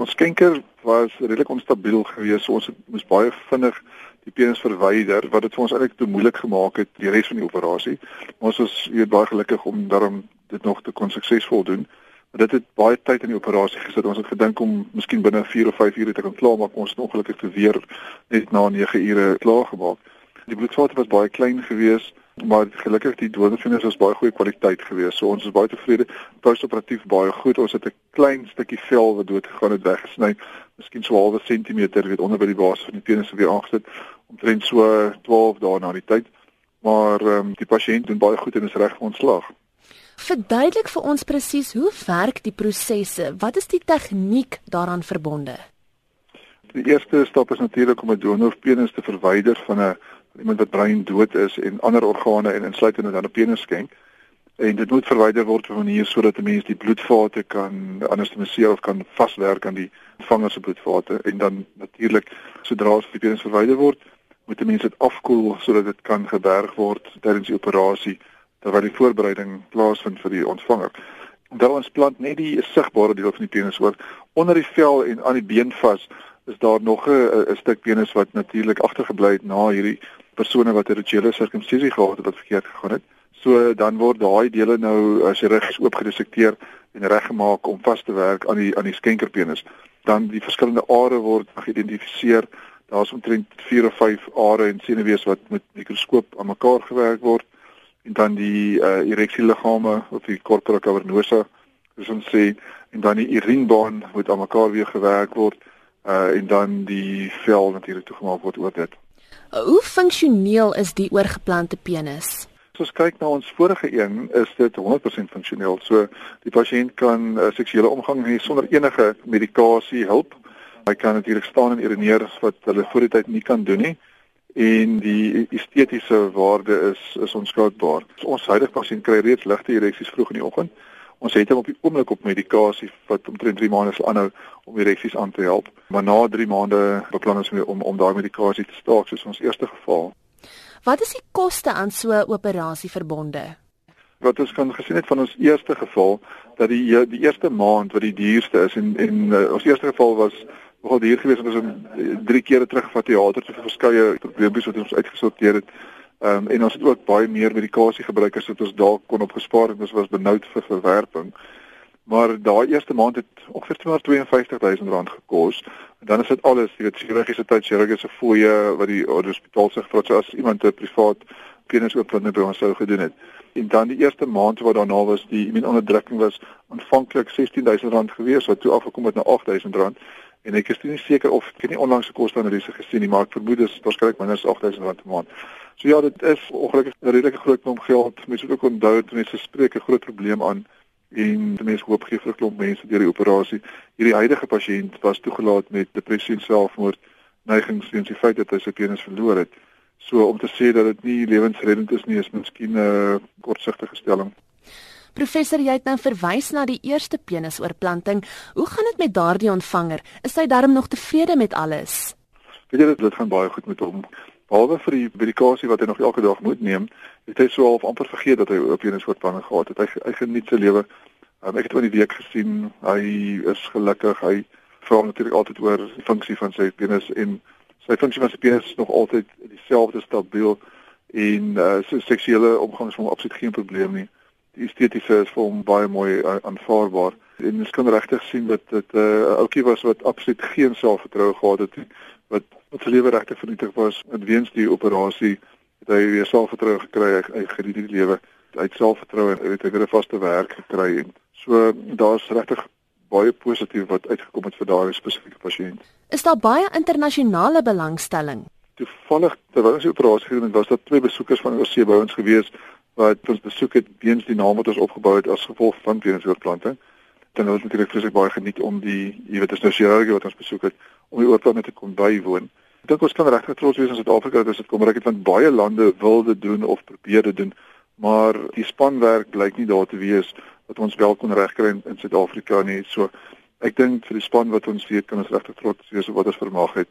Ons skenker was redelik onstabiel geweest. So ons het moes baie vinnig die penis verwyder wat dit vir ons eintlik te moeilik gemaak het die res van die operasie. Ons was weet baie gelukkig om daarom dit nog te kon suksesvol doen. Maar dit het baie tyd in die operasie gesit. Ons het gedink om miskien binne 4 of 5 ure te kan klaarmaak. Ons het ongelukkig te weer net na 9 ure klaar gemaak. Die bloedvaten was baie klein geweest maar gelukkig die donorvenus was baie goeie kwaliteit geweest. So ons is baie tevrede. Postoperatief baie goed. Ons het 'n klein stukkie vel wat dood gegaan het weggesny. Miskien so 'n halwe sentimeter weet onder by die basis van die penis weer aangesit omtrent so 12 dae na die tyd. Maar ehm um, die pasiënt doen baie goed en is reg vir ontslag. Verduidelik vir ons presies hoe werk die prosesse? Wat is die tegniek daaraan verbonde? Die eerste stap is natuurlik om 'n donorpenis te verwyder van 'n iemand wat brein dood is en ander organe en insluitende dan 'n penis skenk. En dit moet verwyder word op 'n manier sodat 'n mens die bloedvate kan anestesiseer of kan vaswerk aan die ontvanger se bloedvate en dan natuurlik sodra as die penis verwyder word, moet 'n mens dit afkoel sodat dit kan geberg word tydens die operasie terwyl die voorbereiding plaasvind vir die ontvanger. Onthou ons plant net die sigbare deel van die penis oor onder die vel en aan die been vas is daar nog 'n stuk penis wat natuurlik agtergebly het na hierdie persone wat 'n rituele sirkumsisie gehad het wat verkeerd gegaan het. So dan word daai dele nou as chirurgies oopgedissekteer en reggemaak om vas te werk aan die aan die skenkerpenis. Dan die verskillende are word geïdentifiseer. Daar's omtrent 4 of 5 are en senuwees wat met mikroskoop aan mekaar gewerk word en dan die uh, ereksieliggame of die corpora cavernosa soos ons sê en dan die urinebaan moet aan mekaar weer gewerk word uh, en dan die vel natuurlik toegemaak word oor dit. Hoe funksioneel is die oorgeplante penis? As ons kyk na ons vorige een, is dit 100% funksioneel. So die pasiënt kan uh, seksuele omgang hê sonder enige medikasie hulp. Hy kan natuurlik staan en urineer wat hulle voor die tyd nie kan doen nie en die estetiese waarde is is onskatbaar. Ons huidige pasiënt kry reeds ligte ereksies vroeg in die oggend Ons het hom op die oomblik op medikasie wat omtrent 3 maande sal aanhou om die reaksies aan te help. Maar na 3 maande beplan ons om om daai medikasie te staak soos ons eerste geval. Wat is die koste aan so 'n operasie verbonde? Wat ons kan gesien het van ons eerste geval dat die die eerste maand wat die duurste is en en uh, ons eerste geval was nogal duur geweest ons het 3 kere teruggevat teater te verskeie probleme wat ons uitgesorteer het. Ehm um, en ons het ook baie meer medikasie gebruik as wat ons dalk kon opgespaar het. Ons was benoud vir verwerping. Maar daai eerste maand het ongeveer 252000 rand gekos. En dan is dit alles, jy weet, chirurgiese tyd, chirurgiese fooie wat die hospitaal sig vir as iemand 'n privaat penisoopwinding by ons sou gedoen het. En dan die eerste maand wat daarna was, die immuunonderdrukking was aanvanklik 16000 rand gewees wat toe afgekom het na 8000 rand. En ek is nie seker of ek nie onlangs se koste-analise gesien nie, maar ek vermoed dit is waarskynlik minder as 8000 rand per maand. So ja, dit is ongelukkig 'n redelike groot klomp geld. Mense moet ook onthou dat mense spreek 'n groot probleem aan en die mense hoop gee vir 'n klomp mense deur die operasie. Hierdie huidige pasiënt was toegelaat met depressie en selfmoord neigings weens die feit dat hy sy penis verloor het. So om te sê dat dit nie lewensreddend is nie, is miskien 'n uh, kortsigtige stelling. Professor, jy het nou verwys na die eerste penisoorplanting. Hoe gaan dit met daardie ontvanger? Is hy darm nog tevrede met alles? Weet jy dit gaan baie goed met hom. Behalwe vir die medikasie wat hy nog elke dag moet neem, het hy so half amper vergeet dat hy op een soort planne gehad het. Hy hy geniet sy lewe. Um, ek het oor die week gesien, hy is gelukkig. Hy vra natuurlik altyd oor die funksie van sy penis en sy funksie van sy penis is nog altyd dieselfde stabiel en uh, sy seksuele omgang is hom absoluut geen probleem nie. Die estetiese is vir hom baie mooi uh, aanvaarbaar. En jy kan regtig sien dat dit 'n uh, ouetjie was wat absoluut geen selfvertroue gehad het nie wat wat sy lewe regtig vernietig was. En weens die operasie het hy weer selfvertroue gekry. Hy geniet die lewe. Hy het selfvertroue het hy weer 'n vaste werk gekry. En so daar's regtig baie positief wat uitgekom het vir daardie spesifieke pasiënt. Is daar baie internasionale belangstelling? Toevallig terwyl ons die operasie gedoen het was daar twee besoekers van oorsee by ons gewees wat ons besoek het weens die naam wat ons opgebou het as gevolg van penisoorplanting dan het ons natuurlik vreeslik baie geniet om die jy weet as nou chirurgie wat ons besoek het om die oorplanting te kon bywoon. Ek dink ons kan regtig trots wees in Suid-Afrika dat dit kom reg het want baie lande wil dit doen of probeer dit doen, maar die spanwerk blyk nie daar te wees wat ons wel kon regkry in Suid-Afrika nie. So ek dink vir die span wat ons weet kan ons regtig trots wees op wat ons vermag het.